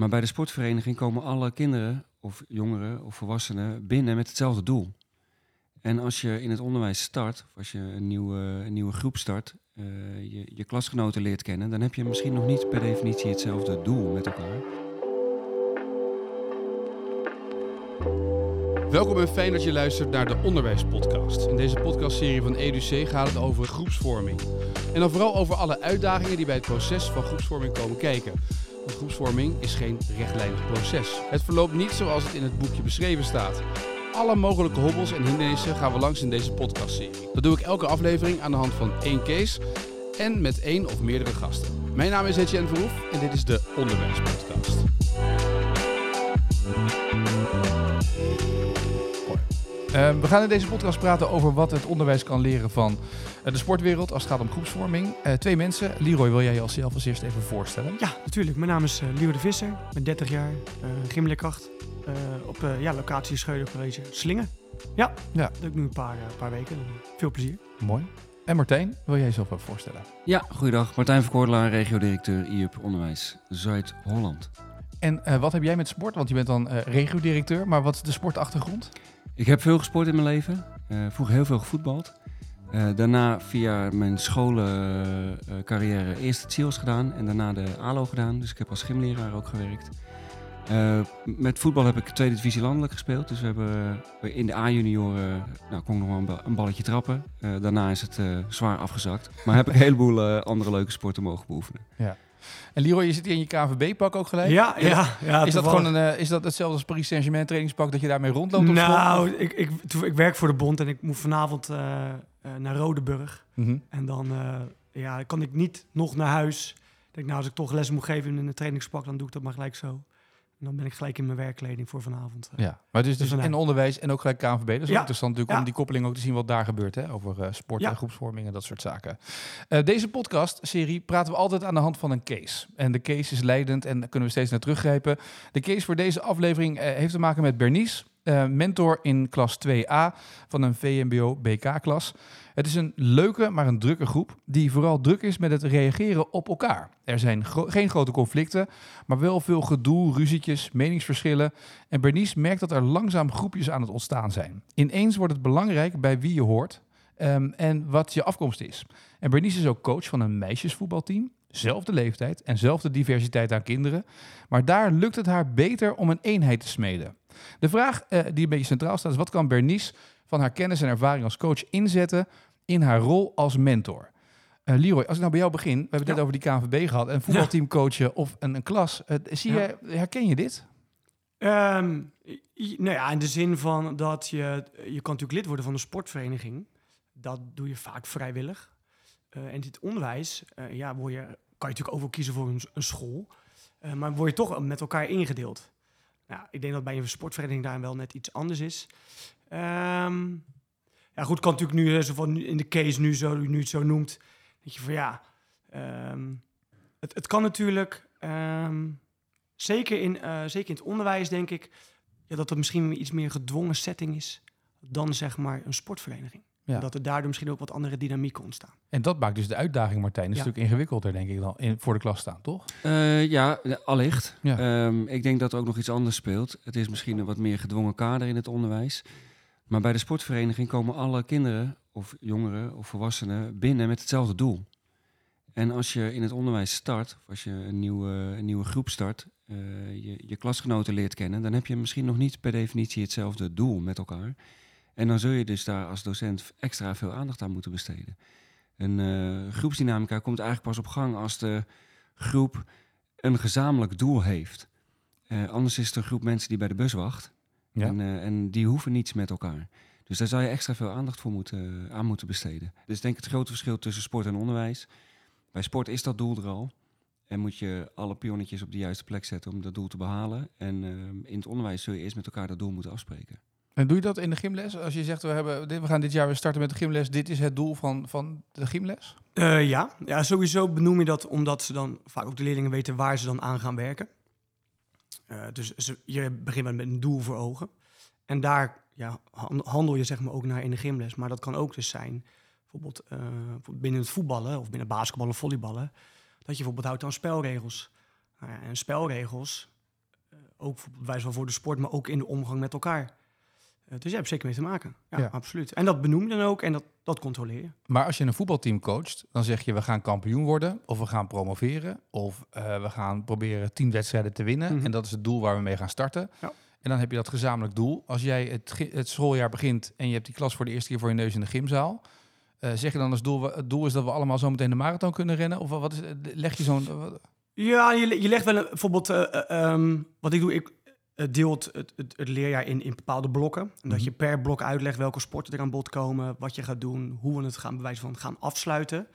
Maar bij de sportvereniging komen alle kinderen of jongeren of volwassenen binnen met hetzelfde doel. En als je in het onderwijs start, of als je een nieuwe, een nieuwe groep start, uh, je, je klasgenoten leert kennen, dan heb je misschien nog niet per definitie hetzelfde doel met elkaar. Welkom en fijn dat je luistert naar de Onderwijspodcast. In deze podcastserie van EduC gaat het over groepsvorming. En dan vooral over alle uitdagingen die bij het proces van groepsvorming komen kijken. Groepsvorming is geen rechtlijnig proces. Het verloopt niet zoals het in het boekje beschreven staat. Alle mogelijke hobbels en hindernissen gaan we langs in deze podcastserie. Dat doe ik elke aflevering aan de hand van één case en met één of meerdere gasten. Mijn naam is Etienne Verhoef en dit is de Onderwijspodcast. Uh, we gaan in deze podcast praten over wat het onderwijs kan leren van uh, de sportwereld als het gaat om groepsvorming. Uh, twee mensen. Leroy, wil jij jezelf als eerst even voorstellen? Ja, natuurlijk. Mijn naam is Leroy de Visser. Ik ben 30 jaar, gymleerkracht op ja, locatie Scheudercollege Slingen. Ja, ja, dat doe ik nu een paar, paar weken. Veel plezier. Mooi. En Martijn, wil jij jezelf even voorstellen? Ja, goeiedag. Martijn Verkoordelaar, regio-directeur IUP Onderwijs Zuid-Holland. En wat heb jij met sport? Want je bent dan regio-directeur, maar wat is de sportachtergrond? Ik heb veel gesport in mijn leven. Uh, vroeger heel veel gevoetbald. Uh, daarna via mijn scholencarrière uh, eerst het SEALS gedaan en daarna de ALO gedaan. Dus ik heb als gymleraar ook gewerkt. met voetbal heb ik tweede divisie landelijk gespeeld. Dus we hebben in de A-junioren nou, kon ik nog wel een, balletje trappen. daarna is het zwaar afgezakt. Maar heb ik een heleboel andere leuke sporten mogen beoefenen. Ja. En Leroy, je zit hier in je KVB-pak ook gelijk? Ja, ja. ja is dat gewoon een, uh, is dat hetzelfde als Paris Saint-Germain trainingspak dat je daarmee rondloopt? Op nou, ik, ik, ik werk voor de bond en ik moet vanavond uh, uh, naar Rodeburg. Mm -hmm. En dan ja, kan ik niet nog naar huis. Ik denk, nou, als ik toch les moet geven in een trainingspak, dan doe ik dat maar gelijk zo. En dan ben ik gelijk in mijn werkkleding voor vanavond. Ja, maar dus, dus, dus en onderwijs en ook gelijk KNVB. Dat is ja. ook interessant natuurlijk om die koppeling ook te zien wat daar gebeurt. Hè, over uh, sport en groepsvorming en dat soort zaken. Uh, deze podcast-serie praten we altijd aan de hand van een case. En de case is leidend en daar kunnen we steeds naar teruggrijpen. De case voor deze aflevering uh, heeft te maken met Bernice. Mentor in klas 2a van een VMBO-BK-klas. Het is een leuke, maar een drukke groep die vooral druk is met het reageren op elkaar. Er zijn geen grote conflicten, maar wel veel gedoe, ruzietjes, meningsverschillen. En Bernice merkt dat er langzaam groepjes aan het ontstaan zijn. Ineens wordt het belangrijk bij wie je hoort um, en wat je afkomst is. En Bernice is ook coach van een meisjesvoetbalteam. Zelfde leeftijd en zelfde diversiteit aan kinderen. Maar daar lukt het haar beter om een eenheid te smeden. De vraag uh, die een beetje centraal staat is: wat kan Bernice van haar kennis en ervaring als coach inzetten in haar rol als mentor. Uh, Leroy, als ik nou bij jou begin, we hebben het net over die KNVB gehad en voetbalteam coachen of een, een klas. Uh, zie je, herken je dit? Um, nou ja, in de zin van dat je, je kan natuurlijk lid worden van een sportvereniging. Dat doe je vaak vrijwillig. Uh, en dit onderwijs, ja, word je, kan je natuurlijk overal kiezen voor een, school. maar word je toch met elkaar ingedeeld. Nou, ik denk dat bij een sportvereniging daar wel net iets anders is. Um, ja, goed, kan natuurlijk nu zo in de case nu zo, nu het zo noemt. Dat je van ja, um, het, het kan natuurlijk, um, zeker, in, zeker in het onderwijs denk ik, ja, dat het misschien iets meer gedwongen setting is dan zeg maar een sportvereniging. Ja. Dat er daardoor misschien ook wat andere dynamieken ontstaan. En dat maakt dus de uitdaging, Martijn, een ja. stuk ingewikkelder, denk ik dan, in, voor de klas staan, toch? Uh, ja, allicht. Ja. Um, ik denk dat er ook nog iets anders speelt. Het is misschien een wat meer gedwongen kader in het onderwijs. Maar bij de sportvereniging komen alle kinderen of jongeren of volwassenen binnen met hetzelfde doel. En als je in het onderwijs start, of als je een nieuwe, een nieuwe groep start, uh, je, je klasgenoten leert kennen, dan heb je misschien nog niet per definitie hetzelfde doel met elkaar. En dan zul je dus daar als docent extra veel aandacht aan moeten besteden. Een uh, groepsdynamica komt eigenlijk pas op gang als de groep een gezamenlijk doel heeft. Uh, anders is het een groep mensen die bij de bus wacht. Ja. En, uh, en, die hoeven niets met elkaar. Dus daar zou je extra veel aandacht voor moeten, aan moeten besteden. Dus denk het grote verschil tussen sport en onderwijs. Bij sport is dat doel er al. En moet je alle pionnetjes op de juiste plek zetten om dat doel te behalen. En uh, in het onderwijs zul je eerst met elkaar dat doel moeten afspreken. En doe je dat in de gymles? Als je zegt, we, hebben, we gaan dit jaar starten met de gymles. Dit is het doel van, van de gymles? Uh, ja. ja, sowieso benoem je dat omdat ze dan vaak ook de leerlingen weten waar ze dan aan gaan werken. Uh, dus je begint met een doel voor ogen. En daar ja, handel je zeg maar ook naar in de gymles. Maar dat kan ook dus zijn, bijvoorbeeld uh, binnen het voetballen of binnen basketballen of volleyballen, dat je bijvoorbeeld houdt aan spelregels. Nou en spelregels, ook wijs wel voor de sport, maar ook in de omgang met elkaar. Uh, dus je hebt zeker mee te maken. Ja, absoluut. En dat benoem je dan ook en dat, dat controleer je. Maar als je een voetbalteam coacht, dan zeg je we gaan kampioen worden, of we gaan promoveren, of uh, we gaan proberen tien wedstrijden te winnen. Mhm. En dat is het doel waar we mee gaan starten. Ja. En dan heb je dat gezamenlijk doel. Als jij het, het schooljaar begint en je hebt die klas voor de eerste keer voor je neus in de gymzaal. Uh, zeg je dan als doel, het doel is dat we allemaal zo meteen de marathon kunnen rennen? Of wat is, leg je zo'n... Ja, je, je legt wel een, bijvoorbeeld, um, wat ik doe, ik deel het, het, het, leerjaar in, in bepaalde blokken. En dat mhm. je per blok uitlegt welke sporten er aan bod komen, wat je gaat doen, hoe we het gaan bewijzen van gaan afsluiten.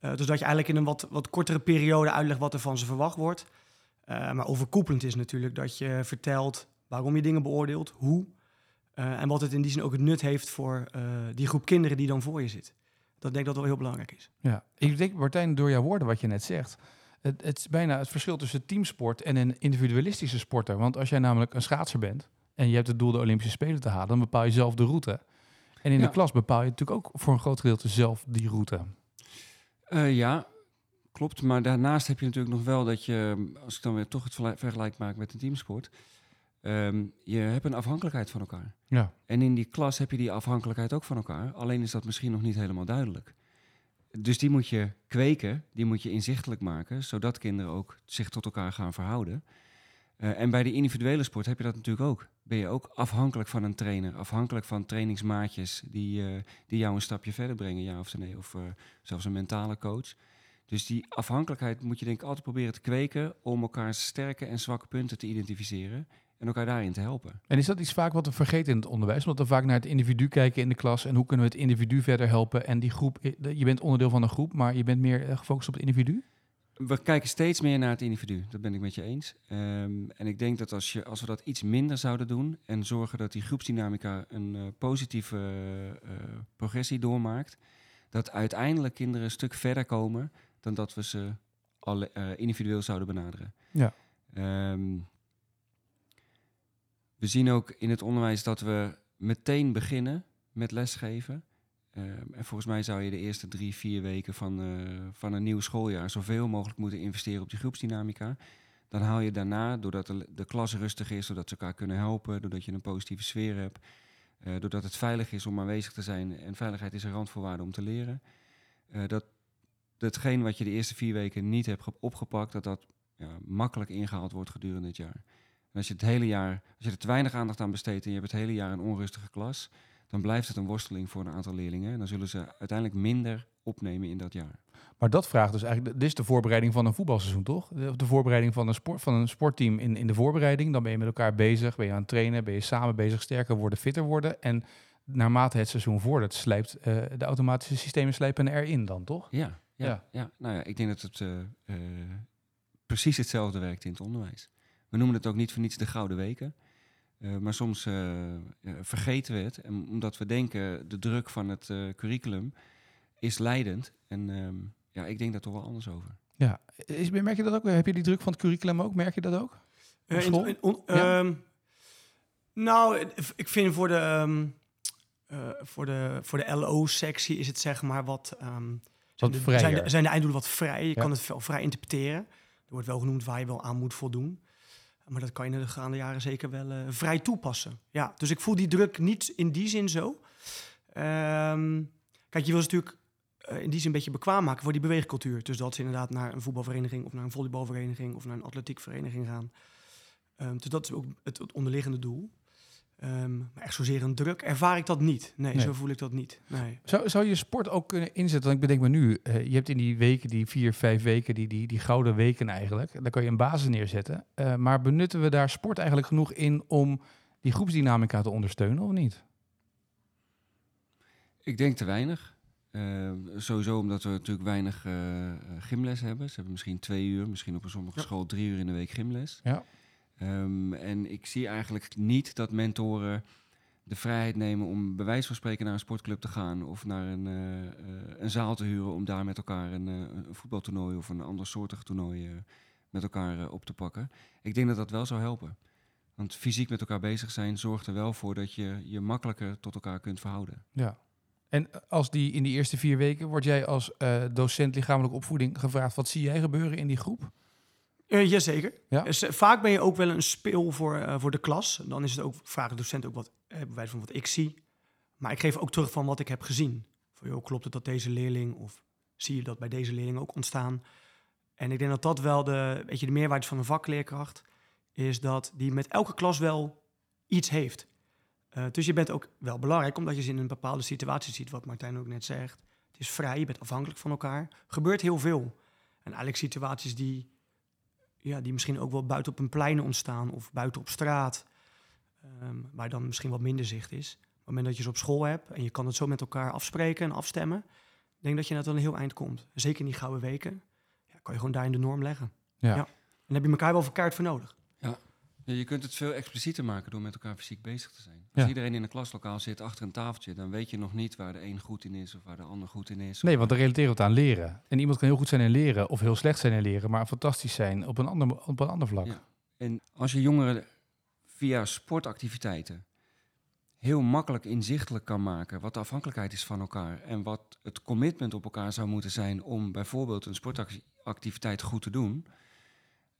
Uh, dus dat je eigenlijk in een wat, wat kortere periode uitlegt wat er van ze verwacht wordt. Uh, maar overkoepelend is natuurlijk dat je vertelt waarom je dingen beoordeelt, hoe. Uh, en wat het in die zin ook het nut heeft voor die groep kinderen die dan voor je zit. Dat denk ik dat wel heel belangrijk is. Ja, ik denk Martijn, door jouw woorden wat je net zegt, het, het, is bijna het verschil tussen teamsport en een individualistische sporter. Want als jij namelijk een schaatser bent en je hebt het doel de Olympische Spelen te halen, dan bepaal je zelf de route. En in de klas bepaal je natuurlijk ook voor een groot gedeelte zelf die route. Uh, ja, klopt. Maar daarnaast heb je natuurlijk nog wel dat je, als ik dan weer toch het vergelijk maak met een teamsport, um, je hebt een afhankelijkheid van elkaar. Ja. En in die klas heb je die afhankelijkheid ook van elkaar. Alleen is dat misschien nog niet helemaal duidelijk. Dus die moet je kweken, die moet je inzichtelijk maken, zodat kinderen ook zich tot elkaar gaan verhouden. Uh, en bij de individuele sport heb je dat natuurlijk ook. Ben je ook afhankelijk van een trainer, afhankelijk van trainingsmaatjes die, uh, die jou een stapje verder brengen, ja of nee, of uh, zelfs een mentale coach. Dus die afhankelijkheid moet je denk ik altijd proberen te kweken om elkaar sterke en zwakke punten te identificeren en elkaar daarin te helpen. En is dat iets vaak wat we vergeten in het onderwijs? Omdat we vaak naar het individu kijken in de klas en hoe kunnen we het individu verder helpen? En die groep, eh, je bent onderdeel van een groep, maar je bent meer eh, gefocust op het individu? We kijken steeds meer naar het individu, dat ben ik met je eens. Um, en ik denk dat als, je, als we dat iets minder zouden doen en zorgen dat die groepsdynamica een uh, positieve uh, progressie doormaakt, dat uiteindelijk kinderen een stuk verder komen dan dat we ze alle, individueel zouden benaderen. Ja. Um, we zien ook in het onderwijs dat we meteen beginnen met lesgeven. Uh, en volgens mij zou je de eerste drie, vier weken van, uh, van een nieuw schooljaar zoveel mogelijk moeten investeren op die groepsdynamica. Dan haal je daarna, doordat de, klas rustig is, doordat ze elkaar kunnen helpen, doordat je een positieve sfeer hebt, uh, doordat het veilig is om aanwezig te zijn. En veiligheid is een randvoorwaarde om te leren. dat datgene wat je de eerste vier weken niet hebt opgepakt, dat dat ja, makkelijk ingehaald wordt gedurende het jaar als je het hele jaar, als je er te weinig aandacht aan besteedt en je hebt het hele jaar een onrustige klas, dan blijft het een worsteling voor een aantal leerlingen. En dan zullen ze uiteindelijk minder opnemen in dat jaar. Maar dat vraagt dus eigenlijk, dit is de voorbereiding van een voetbalseizoen, toch? De, de voorbereiding van een, sport, van een sportteam in, in de voorbereiding. Dan ben je met elkaar bezig, ben je aan het trainen, ben je samen bezig, sterker worden, fitter worden. En naarmate het seizoen voordat, slijpt uh, de automatische systemen slijpen erin dan, toch? Ja, ja, ja. Nou ja, ik denk dat het uh, uh, precies hetzelfde werkt in het onderwijs. We noemen het ook niet voor niets de Gouden Weken. Uh, maar soms uh, vergeten we het. En omdat we denken, de druk van het uh, curriculum is leidend. En um, ja, ik denk daar toch wel anders over. Ja, is, merk je dat ook? Heb je die druk van het curriculum ook? Merk je dat ook? In, in, on, ja? um, nou, ik vind voor de, um, voor de, voor de LO-sectie is het zeg maar wat... wat zijn, de, zijn, de, zijn de einddoelen wat vrij. Je ja. kan het wel vrij interpreteren. Er wordt wel genoemd waar je wel aan moet voldoen. Maar dat kan je in de gaande jaren zeker wel uh, vrij toepassen. Ja, dus ik voel die druk niet in die zin zo. Um, kijk, je wil ze natuurlijk uh, in die zin een beetje bekwaam maken voor die beweegcultuur. Dus dat ze inderdaad naar een voetbalvereniging of naar een volleybalvereniging of naar een atletiekvereniging gaan. Um, dus dat is ook het onderliggende doel. Um, maar echt zozeer een druk ervaar ik dat niet. Nee, zo voel ik dat niet. Nee. Zou, zou je sport ook kunnen inzetten? Want ik bedenk me nu, uh, je hebt in die weken, die vier, vijf weken, die, die, die gouden weken eigenlijk, daar kan je een basis neerzetten. Uh, maar benutten we daar sport eigenlijk genoeg in om die groepsdynamica te ondersteunen of niet? Ik denk te weinig. Uh, sowieso omdat we natuurlijk weinig gymles hebben. Ze hebben misschien twee uur, misschien op een sommige ja. school drie uur in de week gymles. Ja. Um, en ik zie eigenlijk niet dat mentoren de vrijheid nemen om bij wijze van spreken naar een sportclub te gaan of naar een, uh, uh, een zaal te huren om daar met elkaar een, uh, een voetbaltoernooi of een ander soortig toernooi met elkaar op te pakken. Ik denk dat dat wel zou helpen. Want fysiek met elkaar bezig zijn zorgt er wel voor dat je je makkelijker tot elkaar kunt verhouden. Ja. En als die in die eerste vier weken word jij als docent lichamelijke opvoeding gevraagd, wat zie jij gebeuren in die groep? Uh, jazeker. Ja? Dus, vaak ben je ook wel een speel voor, voor de klas. Dan is het ook, vragen de docent ook wat, bij van wat ik zie. Maar ik geef ook terug van wat ik heb gezien. Van, joh, klopt het dat deze leerling, of zie je dat bij deze leerling ook ontstaan? En ik denk dat dat wel de, weet je, de meerwaarde van een vakleerkracht is dat die met elke klas wel iets heeft. Uh, dus je bent ook wel belangrijk, omdat je ze in een bepaalde situatie ziet, wat Martijn ook net zegt. Het is vrij, je bent afhankelijk van elkaar. gebeurt heel veel. En eigenlijk situaties die, ja, die misschien ook wel buiten op een plein ontstaan of buiten op straat, um, waar dan misschien wat minder zicht is. Op het moment dat je ze op school hebt en je kan het zo met elkaar afspreken en afstemmen, denk dat je net wel een heel eind komt. Zeker in die gouden weken, ja, kan je gewoon daar in de norm leggen. Ja. ja. En heb je elkaar wel voor kaart voor nodig. Je kunt het veel explicieter maken door met elkaar fysiek bezig te zijn. Als iedereen in een klaslokaal zit achter een tafeltje, dan weet je nog niet waar de een goed in is of waar de ander goed in is. Nee, want dan relateren we het aan leren. En iemand kan heel goed zijn in leren of heel slecht zijn in leren, maar fantastisch zijn op een ander, op een ander vlak. Ja. En als je jongeren via sportactiviteiten heel makkelijk inzichtelijk kan maken wat de afhankelijkheid is van elkaar en wat het commitment op elkaar zou moeten zijn om bijvoorbeeld een sportactiviteit goed te doen,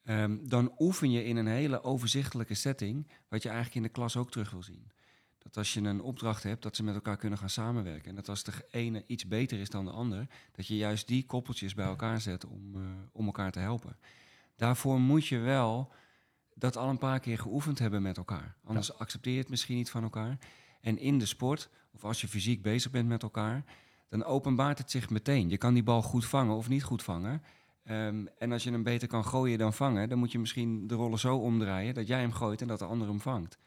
um, dan oefen je in een hele overzichtelijke setting wat je eigenlijk in de klas ook terug wil zien. Dat als je een opdracht hebt, dat ze met elkaar kunnen gaan samenwerken. En dat als de ene iets beter is dan de ander, dat je juist die koppeltjes bij elkaar zet om, uh, om elkaar te helpen. Daarvoor moet je wel dat al een paar keer geoefend hebben met elkaar. Anders accepteer je het misschien niet van elkaar. En in de sport, of als je fysiek bezig bent met elkaar, dan openbaart het zich meteen. Je kan die bal goed vangen of niet goed vangen. Um, en als je hem beter kan gooien dan vangen, dan moet je misschien de rollen zo omdraaien dat jij hem gooit en dat de ander hem vangt.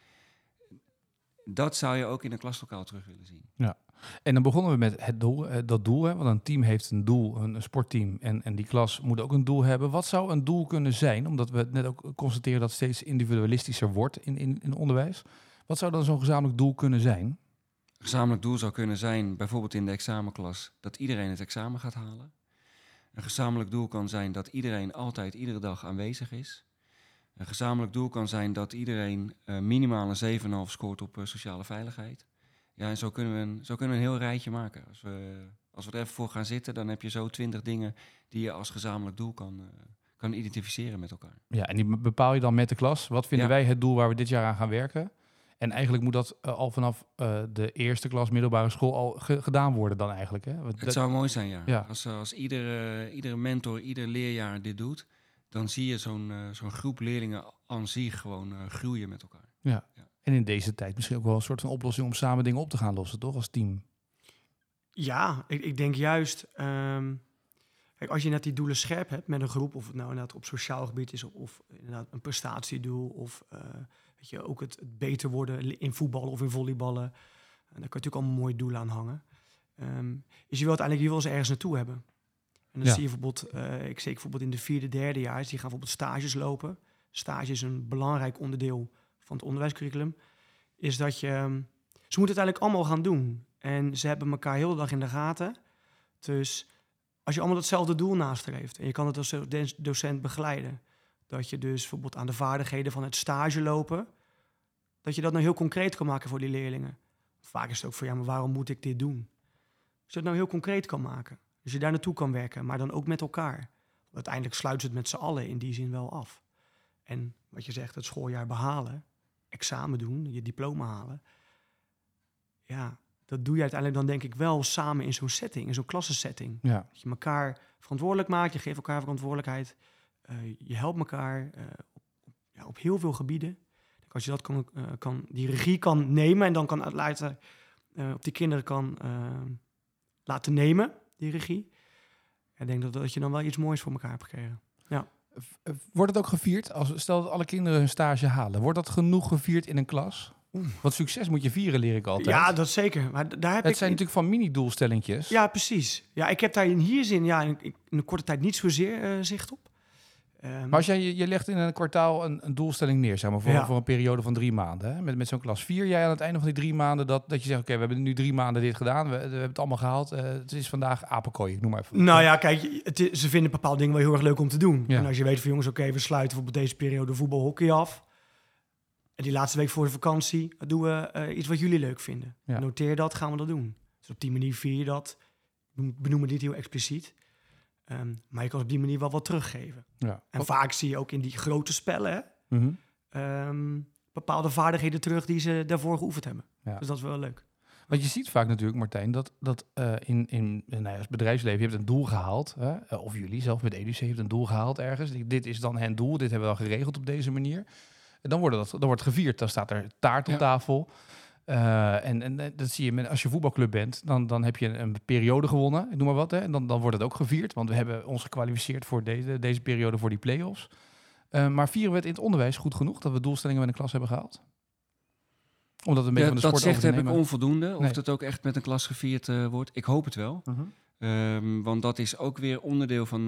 Dat zou je ook in een klaslokaal terug willen zien. Ja. En dan begonnen we met het doel, eh, dat doel. Hè, want een team heeft een doel, een, sportteam. En, en die klas moet ook een doel hebben. Wat zou een doel kunnen zijn? Omdat we net ook constateren dat het steeds individualistischer wordt in, in, in onderwijs. Wat zou dan zo'n gezamenlijk doel kunnen zijn? Een gezamenlijk doel zou kunnen zijn, bijvoorbeeld in de examenklas, dat iedereen het examen gaat halen. Een gezamenlijk doel kan zijn dat iedereen altijd iedere dag aanwezig is. Een gezamenlijk doel kan zijn dat iedereen uh, minimaal een 7,5 scoort op uh, sociale veiligheid. Ja, en zo kunnen, we een, zo kunnen we een heel rijtje maken. Als we, als we er even voor gaan zitten, dan heb je zo twintig dingen die je als gezamenlijk doel kan, uh, kan identificeren met elkaar. Ja, en die bepaal je dan met de klas. Wat vinden wij het doel waar we dit jaar aan gaan werken? En eigenlijk moet dat uh, al vanaf uh, de eerste klas middelbare school al gedaan worden dan eigenlijk. Hè? Het dat zou mooi zijn, ja. ja. Als, als iedere, iedere mentor, ieder leerjaar dit doet, dan zie je zo'n uh, zo'n groep leerlingen aan zich gewoon groeien met elkaar. Ja. ja. En in deze tijd misschien ook wel een soort van oplossing om samen dingen op te gaan lossen, toch? Als team. Ja, ik, ik denk juist... Um, kijk, als je net die doelen scherp hebt met een groep... of het nou inderdaad op sociaal gebied is... of, of inderdaad een prestatiedoel... of Weet je, ook het, het, beter worden in voetballen of in volleyballen. En daar kan je natuurlijk allemaal mooie doelen aan hangen. Um, is je wil uiteindelijk je wil ze ergens naartoe hebben. En dan zie je bijvoorbeeld, uh, ik zie bijvoorbeeld in de vierde, derde jaar, die gaan bijvoorbeeld stages lopen. Stage is een belangrijk onderdeel van het onderwijscurriculum. Is dat je, um, ze moeten het eigenlijk allemaal gaan doen. En ze hebben elkaar heel de dag in de gaten. Dus als je allemaal hetzelfde doel nastreeft en je kan het als docent begeleiden, dat je dus bijvoorbeeld aan de vaardigheden van het stage lopen, dat je dat nou heel concreet kan maken voor die leerlingen. Vaak is het ook voor, ja, maar waarom moet ik dit doen? Als je het nou heel concreet kan maken. Dus je daar naartoe kan werken, maar dan ook met elkaar. Uiteindelijk sluit het met z'n allen in die zin wel af. En wat je zegt, het schooljaar behalen, examen doen, je diploma halen. Ja, dat doe je uiteindelijk dan denk ik wel samen in zo'n setting, in zo'n klassensetting. Ja. Dat je elkaar verantwoordelijk maakt, je geeft elkaar verantwoordelijkheid. Uh, je helpt elkaar uh, op, ja, op, heel veel gebieden. Als je dat kan, uh, kan, die regie kan nemen en dan kan laten op die kinderen kan laten nemen, die regie. Ik denk dat, dat je dan wel iets moois voor elkaar hebt gekregen. Ja. Wordt het ook gevierd? Als, stel dat alle kinderen hun stage halen. Wordt dat genoeg gevierd in een klas? Want succes moet je vieren, leer ik altijd. Ja, dat zeker. Maar daar heb het zijn natuurlijk van mini-doelstellingjes. Ja, precies. Ja, ik heb daar in hier zin ja, in, in een korte tijd niet zozeer uh, zicht op. Maar als jij, je legt in een kwartaal een, een doelstelling neer, zeg maar, voor, voor een periode van drie maanden. Hè? Met, met zo'n klas vier jij aan het einde van die drie maanden dat, dat je zegt, oké, we hebben nu drie maanden dit gedaan, we, we hebben het allemaal gehaald. Uh, het is vandaag apenkooi, noem maar even. Nou ja, kijk, het is, ze vinden bepaalde dingen wel heel erg leuk om te doen. Ja. En als je weet van jongens, oké, we sluiten bijvoorbeeld deze periode voetbal, hockey af. En die laatste week voor de vakantie doen we uh, iets wat jullie leuk vinden. Ja. Noteer dat, gaan we dat doen. Dus op die manier vier je dat. Benoemen dit heel expliciet. Ehm, maar je kan op die manier wel wat teruggeven. Ja. En vaak zie je ook in die grote spellen mhm. ehm, bepaalde vaardigheden terug die ze daarvoor geoefend hebben. Ja. Dus dat is wel leuk. Want je ziet vaak natuurlijk, Martijn, dat, dat uh, in, in nou ja, als bedrijfsleven, je hebt een doel gehaald. Hè? Eh, of jullie zelf met EduC heeft een doel gehaald ergens. Dit is dan hun doel, dit hebben we al geregeld op deze manier. En dan, wordt dat, dan wordt gevierd, dan staat er taart op tafel. Uh, en, en dat zie je als je voetbalclub bent, dan, dan heb je een, een periode gewonnen, ik noem maar wat. Hè? En dan, dan wordt het ook gevierd, want we hebben ons gekwalificeerd voor deze, deze periode voor die play-offs. Uh, maar vieren we het in het onderwijs goed genoeg dat we doelstellingen met een klas hebben gehaald? Omdat een beetje van de sport Dat zegt heb ik onvoldoende. Of het ook echt met een klas gevierd uh, wordt. Ik hoop het wel. -huh. um, want dat is ook weer onderdeel van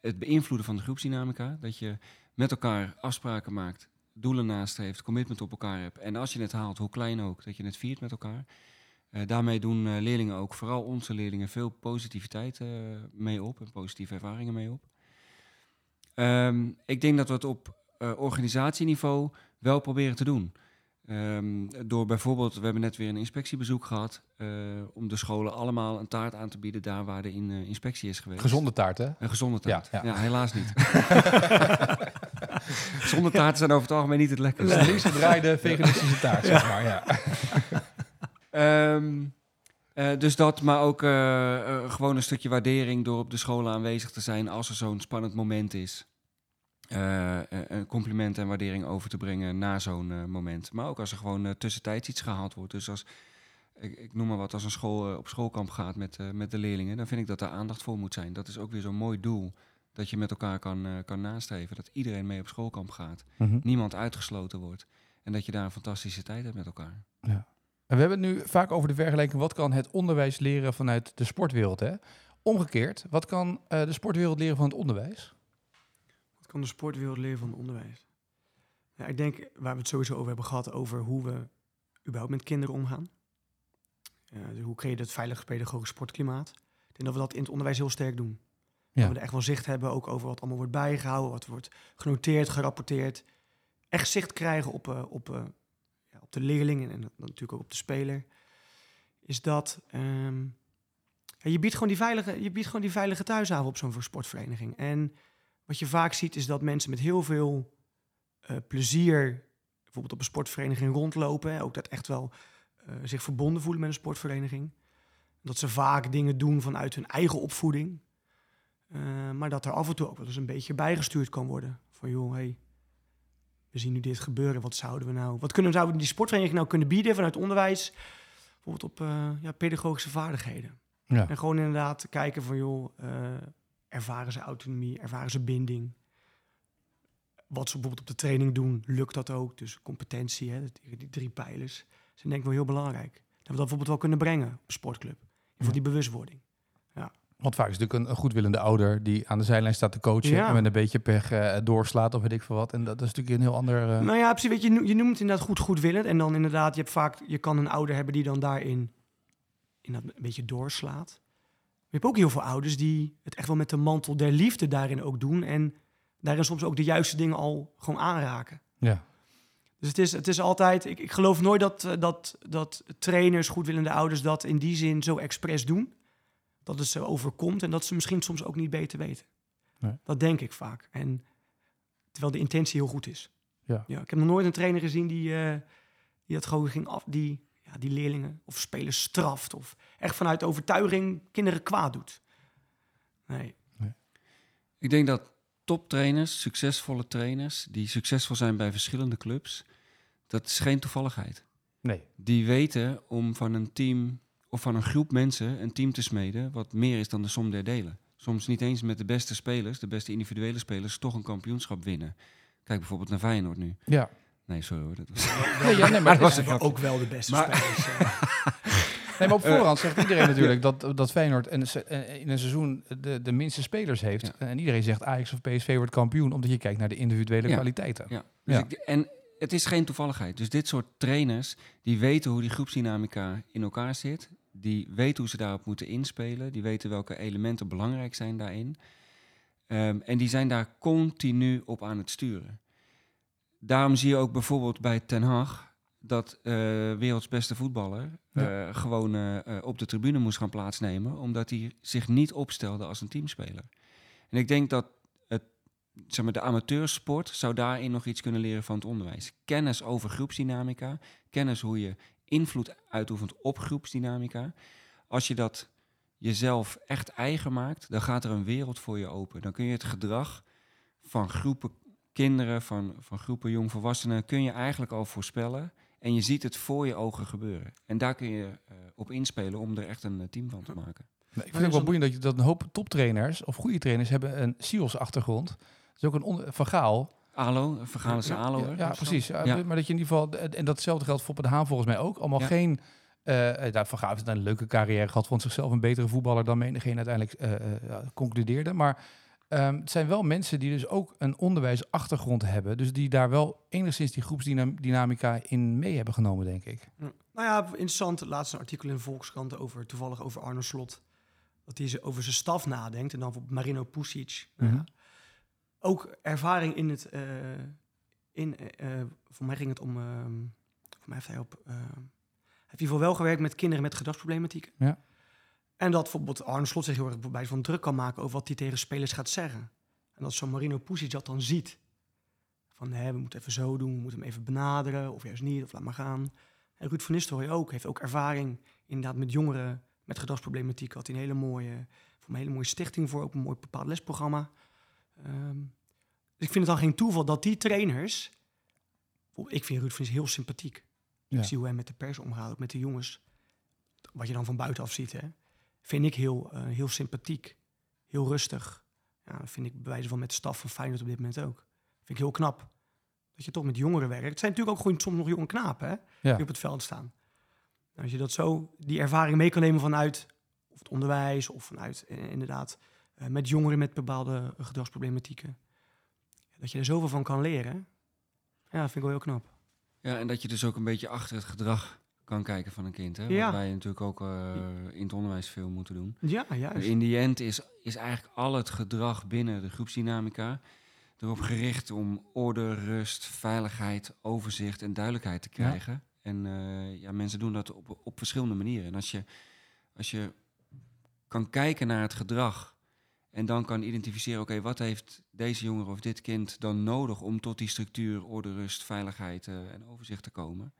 het beïnvloeden van de groepsdynamica. Dat je met elkaar afspraken maakt doelen naast heeft, commitment op elkaar hebt. En als je het haalt, hoe klein ook, dat je het viert met elkaar. Uh, daarmee doen uh, leerlingen ook, vooral onze leerlingen, veel positiviteit uh, mee op en positieve ervaringen mee op. Um, ik denk dat we het op organisatieniveau wel proberen te doen. Um, door bijvoorbeeld, we hebben net weer een inspectiebezoek gehad, om de scholen allemaal een taart aan te bieden daar waar de in, inspectie is geweest. Gezonde taart, hè? Een gezonde taart. Ja, ja. ja helaas niet. Zonder taart zijn over het algemeen niet het lekkerste. De liefst gedraaide veganistische taart, zeg maar. Ja. um, uh, dus dat, maar ook uh, uh, gewoon een stukje waardering door op de scholen aanwezig te zijn als er zo'n spannend moment is. een compliment en waardering over te brengen na zo'n moment. Maar ook als er gewoon tussentijds iets gehaald wordt. Dus als, ik, ik, noem maar wat, als een school op schoolkamp gaat met, met de leerlingen, dan vind ik dat daar aandacht voor moet zijn. Dat is ook weer zo'n mooi doel dat je met elkaar kan, uh, kan nastreven. Dat iedereen mee op schoolkamp gaat. Mhm. Niemand uitgesloten wordt. En dat je daar een fantastische tijd hebt met elkaar. Ja. En we hebben het nu vaak over de vergelijking. Wat kan het onderwijs leren vanuit de sportwereld? Hè? Omgekeerd, wat kan uh, de sportwereld leren van het onderwijs? Wat kan de sportwereld leren van het onderwijs? Ja, ik denk, waar we het sowieso over hebben gehad, over hoe we überhaupt met kinderen omgaan. Uh, dus hoe creëer je het veilig pedagogisch sportklimaat? Ik denk dat we dat in het onderwijs heel sterk doen. Dat we er echt wel zicht hebben, ook over wat allemaal wordt bijgehouden, wat wordt genoteerd, gerapporteerd. Echt zicht krijgen op, uh, op, uh, ja, op de leerlingen en natuurlijk ook op de speler. Is dat ja, je, biedt gewoon die veilige, je biedt gewoon die veilige thuishaven op zo'n sportvereniging. En wat je vaak ziet is dat mensen met heel veel uh, plezier bijvoorbeeld op een sportvereniging rondlopen. Hè, ook dat echt wel zich verbonden voelen met een sportvereniging. Dat ze vaak dingen doen vanuit hun eigen opvoeding. Uh, maar dat er af en toe ook wel eens een beetje bijgestuurd kan worden. Van joh, hey, we zien nu dit gebeuren. Wat zouden we nou, wat kunnen, zouden we die sportvereniging nou kunnen bieden vanuit onderwijs? Bijvoorbeeld op uh, ja, pedagogische vaardigheden. Ja. En gewoon inderdaad kijken van joh, uh, ervaren ze autonomie, ervaren ze binding? Wat ze bijvoorbeeld op de training doen, lukt dat ook? Dus competentie, hè, die drie pijlers, zijn denk ik wel heel belangrijk. Dat we dat bijvoorbeeld wel kunnen brengen op een sportclub. Voor die bewustwording. Want vaak is natuurlijk een, een goedwillende ouder die aan de zijlijn staat te coachen en met een beetje pech uh, doorslaat of weet ik veel wat. En dat, is natuurlijk een heel ander. Uh... Nou ja, precies. Weet je, je noemt inderdaad goed goedwillend. En dan inderdaad, je hebt vaak, je kan een ouder hebben die dan daarin in dat een beetje doorslaat. je hebt ook heel veel ouders die het echt wel met de mantel der liefde daarin ook doen. En daarin soms ook de juiste dingen al gewoon aanraken. Ja. Dus het is, het is altijd, ik, ik geloof nooit dat, eh, dat, dat trainers, goedwillende ouders dat in die zin zo expres doen dat het ze overkomt en dat ze misschien soms ook niet beter weten. Nee. Dat denk ik vaak. En terwijl de intentie heel goed is. Ja. ja ik heb nog nooit een trainer gezien die, uh, die dat gewoon ging af, die, ja, die leerlingen of spelers straft of echt vanuit overtuiging kinderen kwaad doet. Nee. nee. Ik denk dat toptrainers, succesvolle trainers, die succesvol zijn bij verschillende clubs, dat is geen toevalligheid. Nee. Die weten om van een team of van een groep mensen een team te smeden wat meer is dan de som der delen. Soms niet eens met de beste spelers, de beste individuele spelers, toch een kampioenschap winnen. Kijk bijvoorbeeld naar Feyenoord nu. Ja. Nee, sorry hoor. Dat was... nee, ja, nee, maar dat was ook wel de beste spelers. nee, maar op voorhand zegt iedereen natuurlijk dat, dat Feyenoord in een seizoen de, de minste spelers heeft. En iedereen zegt Ajax of PSV wordt kampioen, omdat je kijkt naar de individuele kwaliteiten. Ja. Dus Ik, en het is geen toevalligheid. Dus dit soort trainers, die weten hoe die groepsdynamica in elkaar zit die weten hoe ze daarop moeten inspelen. Die weten welke elementen belangrijk zijn daarin. Um, en die zijn daar continu op aan het sturen. Daarom zie je ook bijvoorbeeld bij Ten Hag dat uh, werelds beste voetballer uh, gewoon uh, op de tribune moest gaan plaatsnemen, omdat hij zich niet opstelde als een teamspeler. En ik denk dat het, zeg maar, de amateursport zou daarin nog iets kunnen leren van het onderwijs. Kennis over groepsdynamica, kennis hoe je invloed uitoefent op groepsdynamica. Als je dat jezelf echt eigen maakt, dan gaat er een wereld voor je open. Dan kun je het gedrag van groepen kinderen, van, van groepen jongvolwassenen, kun je eigenlijk al voorspellen. En je ziet het voor je ogen gebeuren. En daar kun je uh, op inspelen om er echt een uh, team van te maken. Ik vind het wel boeiend dat, je, dat een hoop toptrainers of goede trainers hebben een SIOS-achtergrond. Dat is ook een vergaal. ALO, ja, ALO. Ja, ja precies. Ja. Maar dat je in ieder geval, en datzelfde geldt voor de Haan volgens mij ook, allemaal geen... Uh, daar Van Gaal heeft een leuke carrière gehad, vond zichzelf een betere voetballer dan menigeen uiteindelijk uh, concludeerde. Maar Um, het zijn wel mensen die dus ook een onderwijsachtergrond hebben. Dus die daar wel enigszins die groepsdynamica in mee hebben genomen, denk ik. Nou ja, interessant. Laatst een artikel in de Volkskrant over, toevallig over Arno Slot. Dat hij over zijn staf nadenkt. En dan op Marino Pusic. Mm ook ervaring in het... Uh, in, uh, voor mij ging het om... Uh, voor mij heeft hij op... Heeft hij voor wel gewerkt met kinderen met gedragsproblematiek. Ja. En dat bijvoorbeeld Arne Slot zich heel erg bij van druk kan maken over wat hij tegen spelers gaat zeggen. En dat zo'n Marino Pusic dat dan ziet. Van hè, we moeten even zo doen, we moeten hem even benaderen, of juist niet, of laat maar gaan. En Ruud van Nistelrooy ook, heeft ook ervaring inderdaad met jongeren met gedragsproblematiek. Had hij een hele mooie, voor een hele mooie stichting voor, ook een mooi bepaald lesprogramma. Um, dus ik vind het dan geen toeval dat die trainers... Ik vind Ruud Nistelrooy heel sympathiek. Ik zie hoe hij met de pers omgaat, ook met de jongens. Wat je dan van buitenaf ziet, hè vind ik heel, uh, heel sympathiek. Heel rustig. Ja, dat vind ik bij wijze van met de staf van Feyenoord op dit moment ook. Vind ik heel knap. Dat je toch met jongeren werkt. Het zijn natuurlijk ook gewoon soms nog jonge knapen hè, ja. die op het veld staan. Nou, als je dat zo, die ervaring mee kan nemen vanuit of het onderwijs of vanuit eh, inderdaad met jongeren met bepaalde gedragsproblematieken. Dat je er zoveel van kan leren. Ja, dat vind ik wel heel knap. Ja, en dat je dus ook een beetje achter het gedrag kan kijken van een kind. Hè? Ja. Wat wij natuurlijk ook uh, in het onderwijs veel moeten doen. Ja, juist. In die end is, is eigenlijk al het gedrag binnen de groepsdynamica erop gericht om orde, rust, veiligheid, overzicht en duidelijkheid te krijgen. Ja. En uh, ja, mensen doen dat op, op verschillende manieren. En als je, als je kan kijken naar het gedrag en dan kan identificeren, oké, wat heeft deze jongere of dit kind dan nodig om tot die structuur, orde, rust, veiligheid uh, en overzicht te komen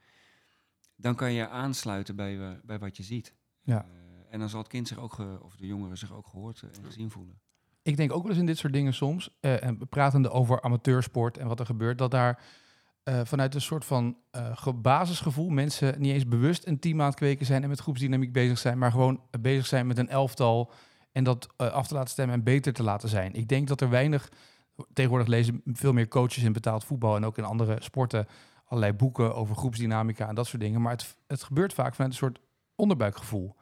dan kan je aansluiten bij, uh, bij wat je ziet. Ja. Uh, en dan zal het kind zich ook, of de jongeren zich ook gehoord en gezien voelen. Ik denk ook wel eens in dit soort dingen soms, en pratende over amateursport en wat er gebeurt, dat daar vanuit een soort van basisgevoel mensen niet eens bewust een team aan het kweken zijn en met groepsdynamiek bezig zijn, maar gewoon bezig zijn met een elftal en dat af te laten stemmen en beter te laten zijn. Ik denk dat er weinig, tegenwoordig lezen veel meer coaches in betaald voetbal en ook in andere sporten allerlei boeken over groepsdynamica en dat soort dingen. Maar het, het gebeurt vaak vanuit een soort onderbuikgevoel.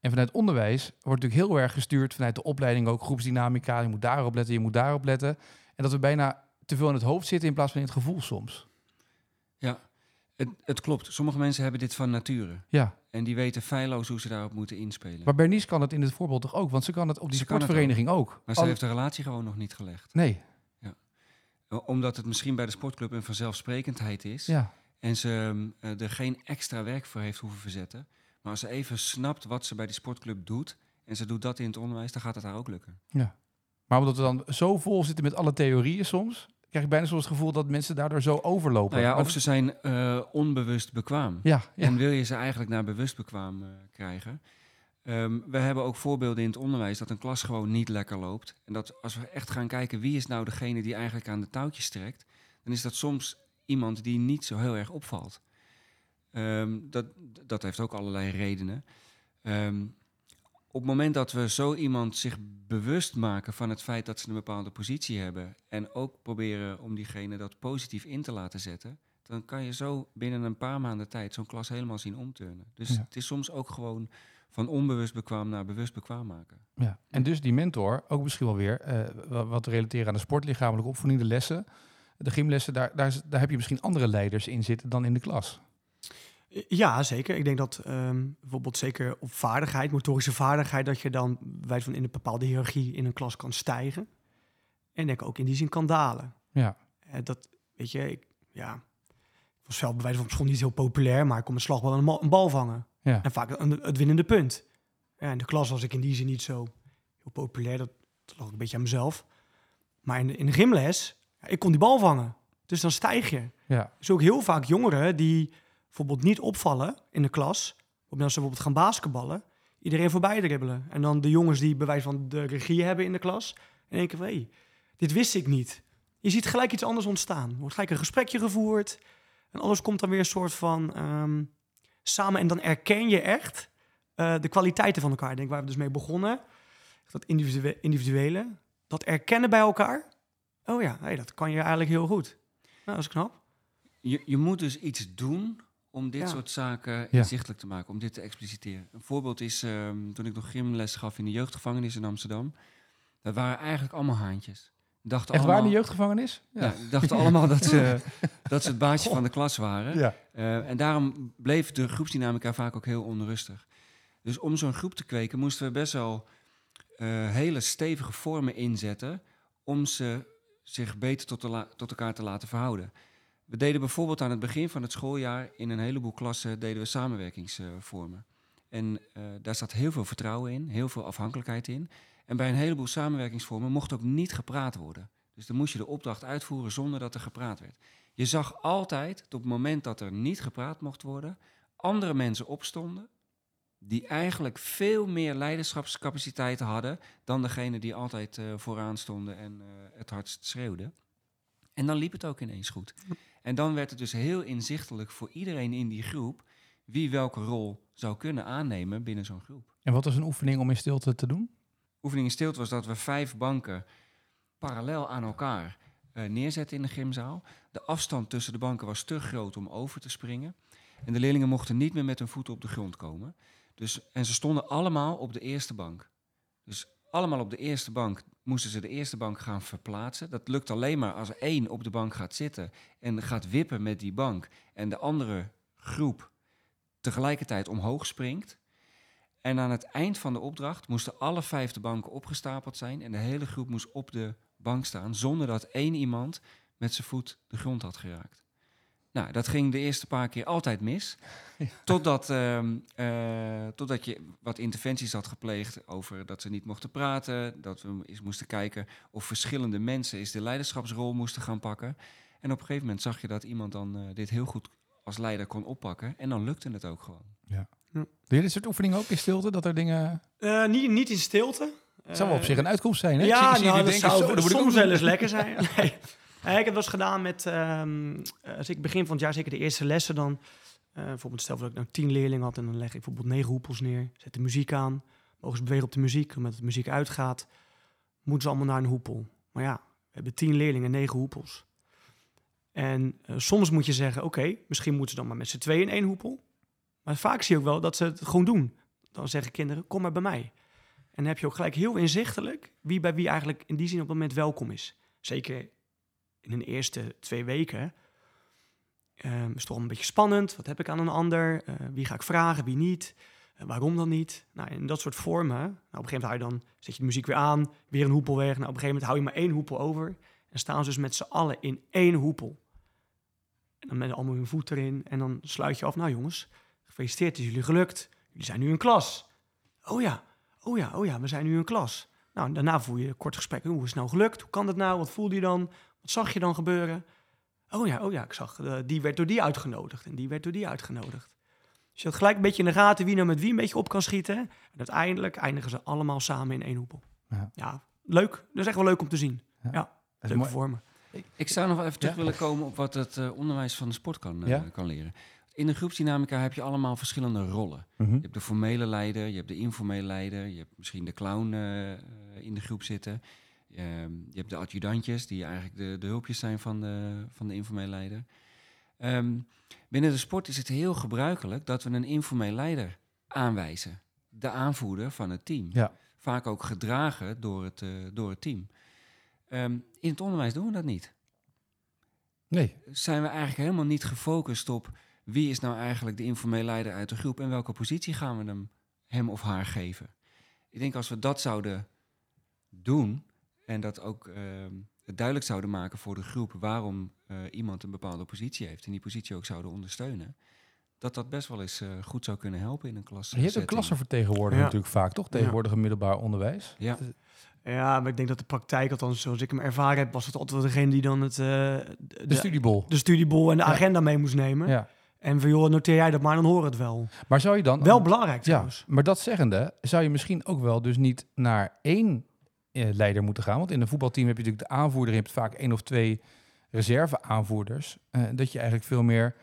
En vanuit onderwijs wordt natuurlijk heel erg gestuurd vanuit de opleiding ook groepsdynamica. Je moet daarop letten, je moet daarop letten. En dat we bijna te veel in het hoofd zitten in plaats van in het gevoel soms. Ja, het, het klopt. Sommige mensen hebben dit van nature. Ja. En die weten feilloos hoe ze daarop moeten inspelen. Maar Bernice kan het in het voorbeeld toch ook? Want ze kan het op die sportvereniging ook. ook. Maar ze heeft de relatie gewoon nog niet gelegd. Nee omdat het misschien bij de sportclub een vanzelfsprekendheid is. Ja. En ze uh, er geen extra werk voor heeft hoeven verzetten. Maar als ze even snapt wat ze bij die sportclub doet. en ze doet dat in het onderwijs, dan gaat het haar ook lukken. Ja. Maar omdat we dan zo vol zitten met alle theorieën soms. Krijg ik bijna zo'n het gevoel dat mensen daardoor zo overlopen. Nou ja, of ze zijn uh, onbewust bekwaam. Ja, ja, En wil je ze eigenlijk naar bewust bekwaam uh, krijgen. Um, we hebben ook voorbeelden in het onderwijs dat een klas gewoon niet lekker loopt. En dat als we echt gaan kijken wie is nou degene die eigenlijk aan de touwtjes trekt, dan is dat soms iemand die niet zo heel erg opvalt. Um, dat, dat heeft ook allerlei redenen. Um, op het moment dat we zo iemand zich bewust maken van het feit dat ze een bepaalde positie hebben en ook proberen om diegene dat positief in te laten zetten, dan kan je zo binnen een paar maanden tijd zo'n klas helemaal zien omturnen. Dus het is soms ook gewoon van onbewust bekwaam naar bewust bekwaam maken. Ja, en dus die mentor, ook misschien wel weer, uh, wat relateren aan de sportlichamelijke opvoeding, de lessen, de gymlessen, daar, daar, daar heb je misschien andere leiders in zitten dan in de klas. Ja, zeker. Ik denk dat um, bijvoorbeeld zeker op vaardigheid, motorische vaardigheid, dat je dan wij van in een bepaalde hiërarchie in een klas kan stijgen. En denk ook in die zin kan dalen. Ja. Uh, dat, weet je, ik, ja, was zelf bij wijze van school niet heel populair, maar ik kon met slagbal een, een bal vangen. Ja. En vaak een, het winnende punt. Ja, in de klas was ik in die zin niet zo heel populair. Dat, dat lag een beetje aan mezelf. Maar in de, in de gymles, ja, ik kon die bal vangen. Dus dan stijg je. Ja. Dus ook heel vaak jongeren die bijvoorbeeld niet opvallen in de klas. Als ze bijvoorbeeld gaan basketballen, iedereen voorbij dribbelen. En dan de jongens die bewijs van de regie hebben in de klas. En denken van, hé, hey, dit wist ik niet. Je ziet gelijk iets anders ontstaan. Er wordt gelijk een gesprekje gevoerd. En alles komt dan weer een soort van ehm, samen. En dan erken je echt uh, de kwaliteiten van elkaar. Ik denk waar we dus mee begonnen. Dat individuele. Dat erkennen bij elkaar. Oh ja, hey, dat kan je eigenlijk heel goed. Nou, dat is knap. Je, je moet dus iets doen om dit soort zaken inzichtelijk te maken, om dit te expliciteren. Een voorbeeld is um, toen ik nog gymles gaf in de jeugdgevangenis in Amsterdam. Dat waren eigenlijk allemaal haantjes. Dachten Echt allemaal, waar, de jeugdgevangenis? Ja, ja dachten allemaal dat ze, dat ze het baasje van de klas waren. Ja. Uh, en daarom bleef de groepsdynamica vaak ook heel onrustig. Dus om zo'n groep te kweken moesten we best wel uh, hele stevige vormen inzetten om ze zich beter tot, de tot elkaar te laten verhouden. We deden bijvoorbeeld aan het begin van het schooljaar in een heleboel klassen deden we samenwerkingsvormen. En uh, daar zat heel veel vertrouwen in, heel veel afhankelijkheid in. En bij een heleboel samenwerkingsvormen mocht ook niet gepraat worden. Dus dan moest je de opdracht uitvoeren zonder dat er gepraat werd. Je zag altijd, op het moment dat er niet gepraat mocht worden, andere mensen opstonden die eigenlijk veel meer leiderschapscapaciteiten hadden dan degene die altijd uh, vooraan stonden en uh, het hardst schreeuwden. En dan liep het ook ineens goed. En dan werd het dus heel inzichtelijk voor iedereen in die groep wie welke rol zou kunnen aannemen binnen zo'n groep. En wat was een oefening om in stilte te doen? Oefening in stilte was dat we vijf banken parallel aan elkaar uh, neerzetten in de gymzaal. De afstand tussen de banken was te groot om over te springen. En de leerlingen mochten niet meer met hun voeten op de grond komen. Dus, en ze stonden allemaal op de eerste bank. Dus allemaal op de eerste bank moesten ze de eerste bank gaan verplaatsen. Dat lukt alleen maar als één op de bank gaat zitten en gaat wippen met die bank. En de andere groep tegelijkertijd omhoog springt. En aan het eind van de opdracht moesten alle vijf de banken opgestapeld zijn. En de hele groep moest op de bank staan zonder dat één iemand met zijn voet de grond had geraakt. Nou, dat ging de eerste paar keer altijd mis. Totdat, uh, totdat je wat interventies had gepleegd over dat ze niet mochten praten. Dat we eens moesten kijken of verschillende mensen eens de leiderschapsrol moesten gaan pakken. En op een gegeven moment zag je dat iemand dan uh, dit heel goed als leider kon oppakken. En dan lukte het ook gewoon. Ja. Doe je dit soort oefeningen ook in stilte? Dat er dingen... Uh, niet, niet in stilte. Het zou wel op zich een uitkomst zijn, hè? Ja, zie, zie nou, dat denken, zou zo, soms wel eens lekker zijn. nee. Ik heb dat gedaan met, um, als ik begin van het jaar, zeker de eerste lessen, dan uh, bijvoorbeeld stel dat ik nou tien leerlingen had en dan leg ik bijvoorbeeld negen hoepels neer, zet de muziek aan, mogen ze bewegen op de muziek, omdat de muziek uitgaat, moeten ze allemaal naar een hoepel. Maar ja, we hebben tien leerlingen, negen hoepels. En soms moet je zeggen, oké, misschien moeten ze dan maar met z'n tweeën in één hoepel. Maar vaak zie je ook wel dat ze het gewoon doen. Dan zeggen kinderen, kom maar bij mij. En dan heb je ook gelijk heel inzichtelijk wie bij wie eigenlijk in die zin op het moment welkom is. Zeker in de eerste twee weken um, is toch een beetje spannend. Wat heb ik aan een ander? Uh, wie ga ik vragen, wie niet? Uh, waarom dan niet? Nou, in dat soort vormen. Nou, op een gegeven moment hou je dan, zet je de muziek weer aan, weer een hoepel weg. Nou, op een gegeven moment hou je maar één hoepel over. En staan ze dus met z'n allen in één hoepel. En dan met allemaal hun voet erin. En dan sluit je af. Nou jongens, gefeliciteerd, is jullie gelukt. Jullie zijn nu een klas. Oh ja, oh ja, oh ja, we zijn nu een klas. Nou, daarna voel je een kort gesprek. Hoe is het nou gelukt? Hoe kan dat nou? Wat voelde je dan? Wat zag je dan gebeuren? Oh ja, oh ja, ik zag, uh, die werd door die uitgenodigd en die werd door die uitgenodigd. Dus je had gelijk een beetje in de gaten wie nou met wie een beetje op kan schieten. En uiteindelijk eindigen ze allemaal samen in één hoepel. Ja, ja leuk. Dat is echt wel leuk om te zien. Ja, ja leuke vormen. Ik, ik, zou nog even terug willen komen op wat het uh, onderwijs van de sport kan, uh, kan leren. In de groepsdynamica heb je allemaal verschillende rollen. Mm -hmm. Je hebt de formele leider, je hebt de informele leider, je hebt misschien de clown in de groep zitten. Ehm, je hebt de adjudantjes, die eigenlijk de, de hulpjes zijn van de, van de informele leider. Ehm, binnen de sport is het heel gebruikelijk dat we een informeel leider aanwijzen. De aanvoerder van het team. Ja. Vaak ook gedragen door het, uh, door het team. Um, in het onderwijs doen we dat niet. Nee. Zijn we eigenlijk helemaal niet gefocust op wie is nou eigenlijk de informeel leider uit de groep en welke positie gaan we hem, hem of haar geven. Ik denk als we dat zouden doen, en dat ook ehm, duidelijk zouden maken voor de groep waarom iemand een bepaalde positie heeft en die positie ook zouden ondersteunen, dat dat best wel eens goed zou kunnen helpen in een klas. Je hebt een klassenvertegenwoordiger natuurlijk vaak, toch? Tegenwoordig een middelbaar onderwijs. Ja. Ja, maar ik denk dat de praktijk, althans zoals ik hem ervaren heb, was het altijd wel degene die dan het, de, de studiebol. De studiebol en de agenda mee moest nemen. Ja. En van joh, noteer jij dat maar, dan hoor het wel. Maar zou je dan... Wel belangrijk trouwens. Ja, maar dat zeggende, zou je misschien ook wel dus niet naar één eh, leider moeten gaan. Want in een voetbalteam heb je natuurlijk de aanvoerder, je hebt vaak één of twee reserve-aanvoerders. Uh, dat je eigenlijk veel meer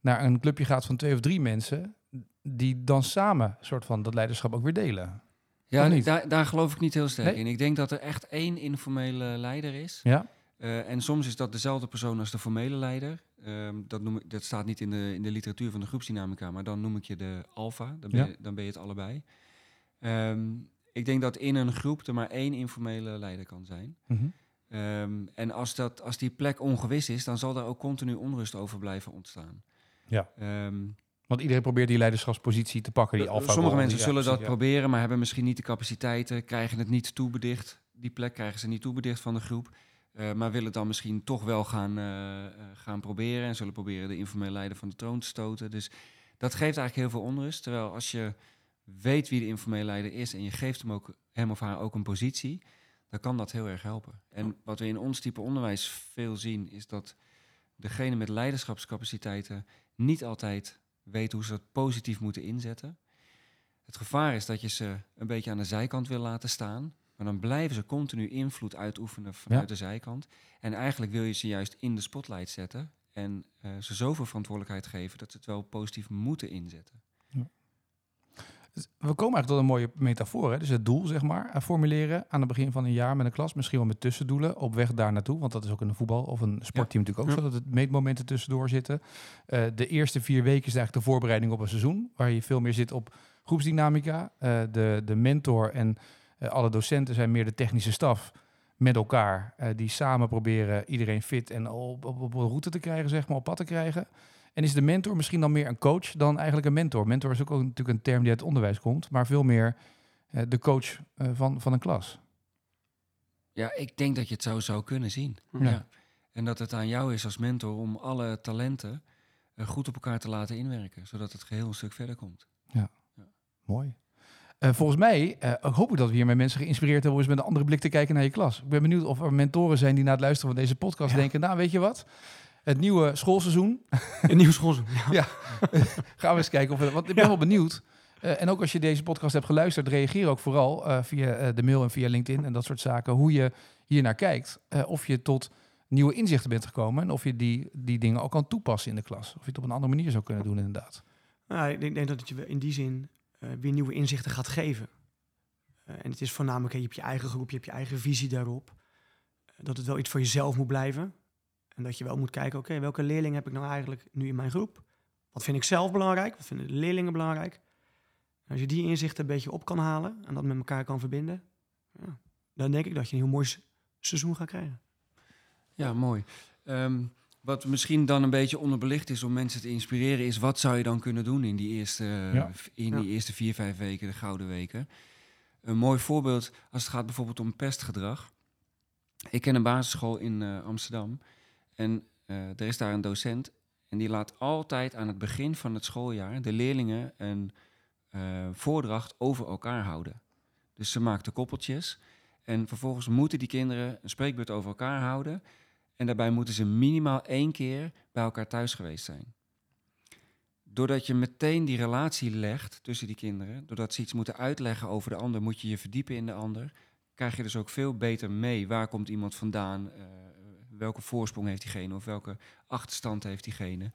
naar een clubje gaat van twee of drie mensen, die dan samen soort van dat leiderschap ook weer delen. Ja, daar, daar geloof ik niet heel sterk in. Ik denk dat er echt één informele leider is. Ja. Uh, en soms is dat dezelfde persoon als de formele leider. Ehm, dat, noem ik, dat staat niet in de, in de literatuur van de groepsdynamica, maar dan noem ik je de alfa. Dan ben, je, dan ben je het allebei. Um, ik denk dat in een groep er maar één informele leider kan zijn. Mm -hmm. en als, dat, als die plek ongewis is, dan zal daar ook continu onrust over blijven ontstaan. Ja. Want iedereen probeert die leiderschapspositie te pakken, die eh. Sommige mensen zullen dat proberen, maar hebben misschien niet de capaciteiten, krijgen het niet toebedicht. Die plek krijgen ze niet toebedicht van de groep. Uh, maar willen dan misschien toch wel gaan, uh, gaan proberen. En zullen proberen de informele leider van de troon te stoten. Dus dat geeft eigenlijk heel veel onrust. Terwijl als je weet wie de informele leider is en je geeft hem, ook, hem of haar ook een positie, dan kan dat heel erg helpen. En wat we in ons type onderwijs veel zien, is dat degene met leiderschapscapaciteiten niet altijd weten hoe ze dat positief moeten inzetten. Het gevaar is dat je ze een beetje aan de zijkant wil laten staan. Maar dan blijven ze continu invloed uitoefenen vanuit de zijkant. En eigenlijk wil je ze juist in de spotlight zetten. En uh, ze zoveel verantwoordelijkheid geven dat ze het wel positief moeten inzetten. We komen eigenlijk tot een mooie metafoor. Hè? Dus het doel, zeg maar, eh, formuleren aan het begin van een jaar met een klas. Misschien wel met tussendoelen op weg daar naartoe. Want dat is ook in een voetbal of een sportteam natuurlijk ook zo. Dat het meetmomenten tussendoor zitten. Uh, de eerste vier weken is eigenlijk de voorbereiding op een seizoen. Waar je veel meer zit op groepsdynamica. Uh, de, de mentor en uh, alle docenten zijn meer de technische staf met elkaar. die samen proberen iedereen fit en op, op, op route te krijgen, zeg maar, op pad te krijgen. En is de mentor misschien dan meer een coach dan eigenlijk een mentor? Mentor is ook, natuurlijk een term die uit het onderwijs komt, maar veel meer uh, de coach uh, van, van een klas. Ja, ik denk dat je het zo zou kunnen zien. Ja. ja. En dat het aan jou is als mentor om alle talenten uh, goed op elkaar te laten inwerken, zodat het geheel een stuk verder komt. Ja, ja. mooi. volgens mij hoop ik dat we hiermee mensen geïnspireerd hebben om eens met een andere blik te kijken naar je klas. Ik ben benieuwd of er mentoren zijn die na het luisteren van deze podcast denken, nou weet je wat, het nieuwe schoolseizoen. Een nieuw schoolseizoen, ja. Gaan we eens kijken. Of we, want ik ben wel benieuwd. Uh, en ook als je deze podcast hebt geluisterd, reageer ook vooral uh, via uh, de mail en via LinkedIn en dat soort zaken. Hoe je hier naar kijkt. of je tot nieuwe inzichten bent gekomen. En of je die, die dingen ook kan toepassen in de klas. Of je het op een andere manier zou kunnen doen, inderdaad. Nou, ik denk, denk dat het je in die zin weer nieuwe inzichten gaat geven. en het is voornamelijk, je hebt je eigen groep, je hebt je eigen visie daarop. dat het wel iets voor jezelf moet blijven. En dat je wel moet kijken, oké, welke leerling heb ik nou eigenlijk nu in mijn groep? Wat vind ik zelf belangrijk? Wat vinden de leerlingen belangrijk? als je die inzichten een beetje op kan halen en dat met elkaar kan verbinden, ja, dan denk ik dat je een heel mooi seizoen gaat krijgen. Ja, mooi. Ehm, wat misschien dan een beetje onderbelicht is om mensen te inspireren, is wat zou je dan kunnen doen in die eerste, in die eerste vier, vijf weken, de gouden weken. Een mooi voorbeeld als het gaat bijvoorbeeld om pestgedrag. Ik ken een basisschool in uh, Amsterdam. En uh, er is daar een docent en die laat altijd aan het begin van het schooljaar de leerlingen een uh, voordracht over elkaar houden. Dus ze maakt de koppeltjes en vervolgens moeten die kinderen een spreekbeurt over elkaar houden. En daarbij moeten ze minimaal één keer bij elkaar thuis geweest zijn. Doordat je meteen die relatie legt tussen die kinderen, doordat ze iets moeten uitleggen over de ander, moet je je verdiepen in de ander, krijg je dus ook veel beter mee waar komt iemand vandaan, uh, welke voorsprong heeft diegene of welke achterstand heeft diegene.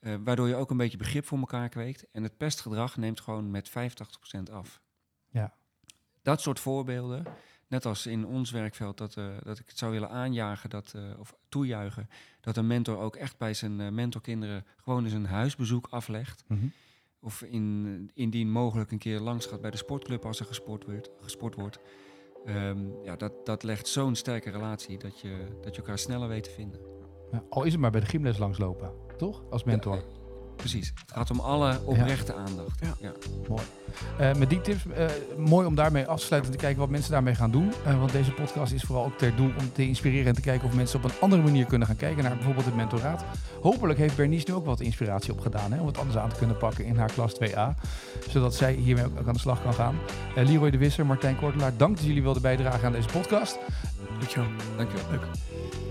Uh, waardoor je ook een beetje begrip voor elkaar kweekt. En het pestgedrag neemt gewoon met 85% af. Ja. Dat soort voorbeelden, net als in ons werkveld, dat, uh, dat ik het zou willen aanjagen dat, uh, of toejuichen, dat een mentor ook echt bij zijn mentorkinderen gewoon eens een huisbezoek aflegt. Mm -hmm. Of in, indien mogelijk een keer langs gaat bij de sportclub als er gesport wordt. Gesport wordt. Um, ja, dat, dat legt zo'n sterke relatie dat je, dat je elkaar sneller weet te vinden. Ja, al is het maar bij de gymles langslopen, toch? Als mentor. Precies. Het gaat om alle oprechte aandacht. Ja. ja. Mooi. Uh, met die tips, uh, mooi om daarmee af te sluiten en te kijken wat mensen daarmee gaan doen. Uh, want deze podcast is vooral ook ter doel om te inspireren en te kijken of mensen op een andere manier kunnen gaan kijken naar bijvoorbeeld het mentoraat. Hopelijk heeft Bernice nu ook wat inspiratie opgedaan hè, om het anders aan te kunnen pakken in haar klas 2a. Zodat zij hiermee ook aan de slag kan gaan. Leroy de Wisser, Martijn Kortelaar, dank dat jullie wilden bijdragen aan deze podcast. Dankjewel. Dankjewel. Leuk.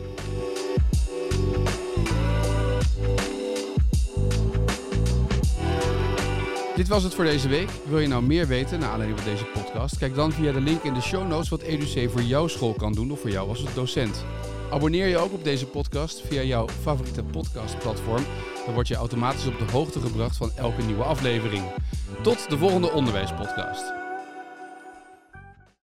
Dit was het voor deze week. Wil je nou meer weten naar aanleiding van deze podcast? Kijk dan via de link in de show notes wat EduC voor jouw school kan doen of voor jou als docent. Abonneer je ook op deze podcast via jouw favoriete podcastplatform. Dan word je automatisch op de hoogte gebracht van elke nieuwe aflevering. Tot de volgende onderwijspodcast.